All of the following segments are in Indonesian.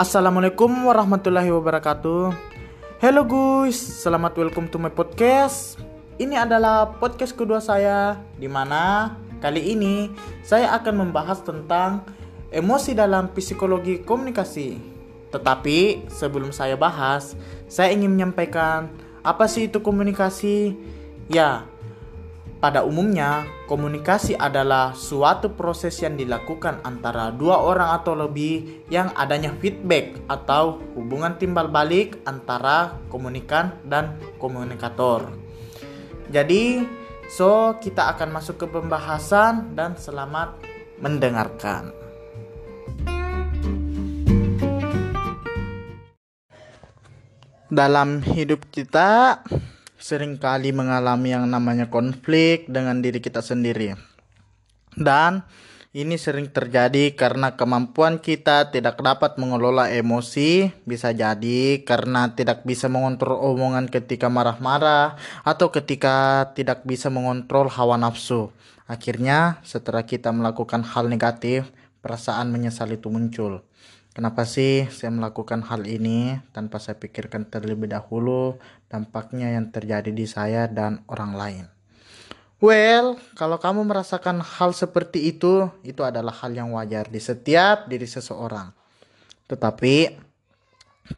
Assalamualaikum warahmatullahi wabarakatuh. Hello guys, selamat welcome to my podcast. Ini adalah podcast kedua saya di mana kali ini saya akan membahas tentang emosi dalam psikologi komunikasi. Tetapi sebelum saya bahas, saya ingin menyampaikan apa sih itu komunikasi? Ya, pada umumnya, komunikasi adalah suatu proses yang dilakukan antara dua orang atau lebih yang adanya feedback atau hubungan timbal balik antara komunikan dan komunikator. Jadi, so kita akan masuk ke pembahasan dan selamat mendengarkan. Dalam hidup kita, sering kali mengalami yang namanya konflik dengan diri kita sendiri. Dan ini sering terjadi karena kemampuan kita tidak dapat mengelola emosi, bisa jadi karena tidak bisa mengontrol omongan ketika marah-marah atau ketika tidak bisa mengontrol hawa nafsu. Akhirnya, setelah kita melakukan hal negatif, perasaan menyesal itu muncul. Kenapa sih saya melakukan hal ini tanpa saya pikirkan terlebih dahulu dampaknya yang terjadi di saya dan orang lain? Well, kalau kamu merasakan hal seperti itu, itu adalah hal yang wajar di setiap diri seseorang. Tetapi,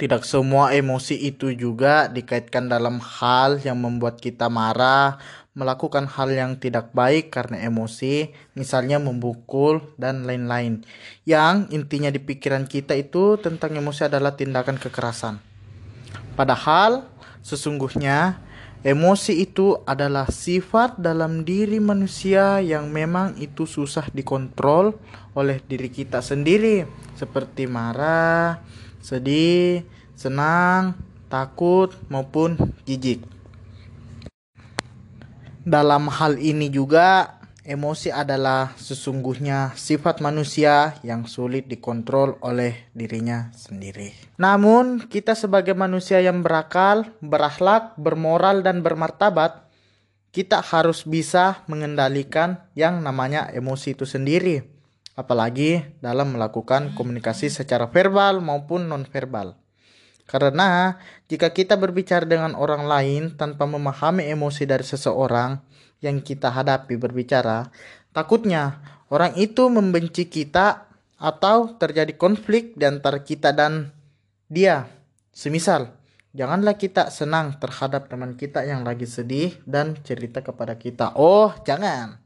tidak semua emosi itu juga dikaitkan dalam hal yang membuat kita marah, melakukan hal yang tidak baik karena emosi, misalnya membukul dan lain-lain. Yang intinya di pikiran kita itu tentang emosi adalah tindakan kekerasan. Padahal sesungguhnya emosi itu adalah sifat dalam diri manusia yang memang itu susah dikontrol oleh diri kita sendiri, seperti marah, sedih, senang, takut maupun jijik. Dalam hal ini juga, emosi adalah sesungguhnya sifat manusia yang sulit dikontrol oleh dirinya sendiri. Namun, kita sebagai manusia yang berakal, berakhlak, bermoral, dan bermartabat, kita harus bisa mengendalikan yang namanya emosi itu sendiri, apalagi dalam melakukan komunikasi secara verbal maupun nonverbal. Karena jika kita berbicara dengan orang lain tanpa memahami emosi dari seseorang yang kita hadapi berbicara, takutnya orang itu membenci kita atau terjadi konflik di antara kita dan dia. Semisal, janganlah kita senang terhadap teman kita yang lagi sedih dan cerita kepada kita. Oh, jangan.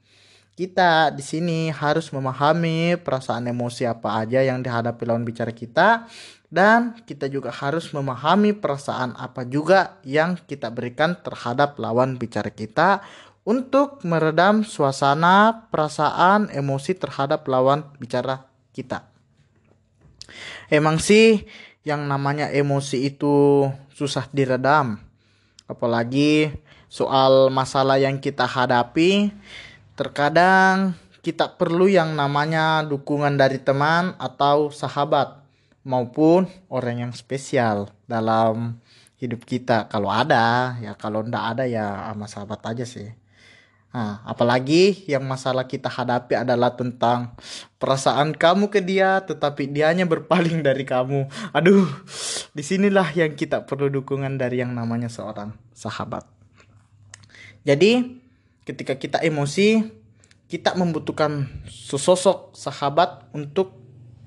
Kita di sini harus memahami perasaan emosi apa aja yang dihadapi lawan bicara kita dan kita juga harus memahami perasaan apa juga yang kita berikan terhadap lawan bicara kita untuk meredam suasana, perasaan, emosi terhadap lawan bicara kita. Emang sih yang namanya emosi itu susah diredam. Apalagi soal masalah yang kita hadapi Terkadang kita perlu yang namanya dukungan dari teman atau sahabat maupun orang yang spesial dalam hidup kita. Kalau ada, ya kalau ndak ada ya sama sahabat aja sih. Nah, apalagi yang masalah kita hadapi adalah tentang perasaan kamu ke dia, tetapi dianya berpaling dari kamu. Aduh, di sinilah yang kita perlu dukungan dari yang namanya seorang sahabat. Jadi, ketika kita emosi, kita membutuhkan sesosok sahabat untuk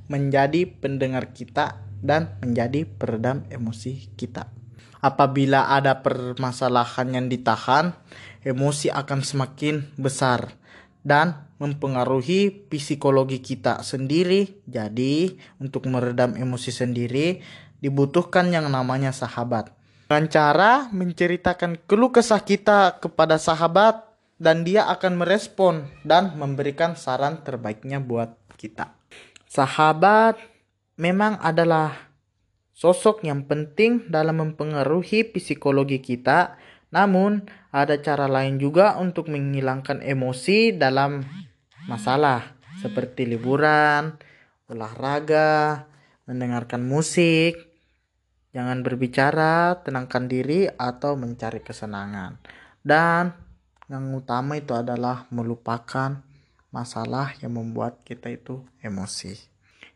menjadi pendengar kita dan menjadi peredam emosi kita. Apabila ada permasalahan yang ditahan, emosi akan semakin besar dan mempengaruhi psikologi kita sendiri. Jadi, untuk meredam emosi sendiri dibutuhkan yang namanya sahabat. Dengan cara menceritakan keluh kesah kita kepada sahabat dan dia akan merespon dan memberikan saran terbaiknya buat kita. Sahabat memang adalah sosok yang penting dalam mempengaruhi psikologi kita, namun ada cara lain juga untuk menghilangkan emosi dalam masalah seperti liburan, olahraga, mendengarkan musik, jangan berbicara, tenangkan diri atau mencari kesenangan. Dan yang utama itu adalah melupakan masalah yang membuat kita itu emosi.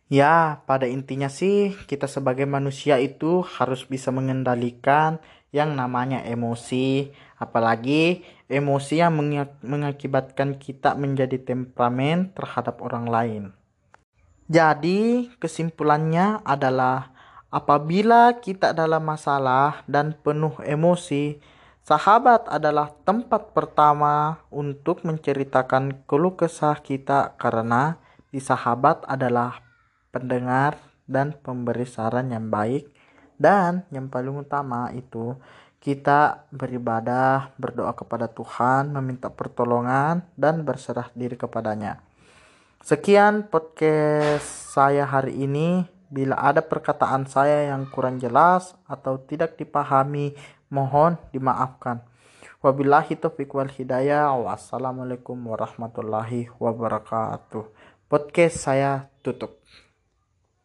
Ya, pada intinya sih kita sebagai manusia itu harus bisa mengendalikan yang namanya emosi, apalagi emosi yang mengakibatkan kita menjadi temperamen terhadap orang lain. Jadi, kesimpulannya adalah apabila kita dalam masalah dan penuh emosi, sahabat adalah tempat pertama untuk menceritakan keluh kesah kita karena di sahabat adalah pendengar dan pemberi saran yang baik dan yang paling utama itu kita beribadah, berdoa kepada Tuhan, meminta pertolongan dan berserah diri kepadanya. Sekian podcast saya hari ini. Bila ada perkataan saya yang kurang jelas atau tidak dipahami, mohon dimaafkan. Wabillahi taufiq wal hidayah. Wassalamualaikum warahmatullahi wabarakatuh. Podcast saya tutup.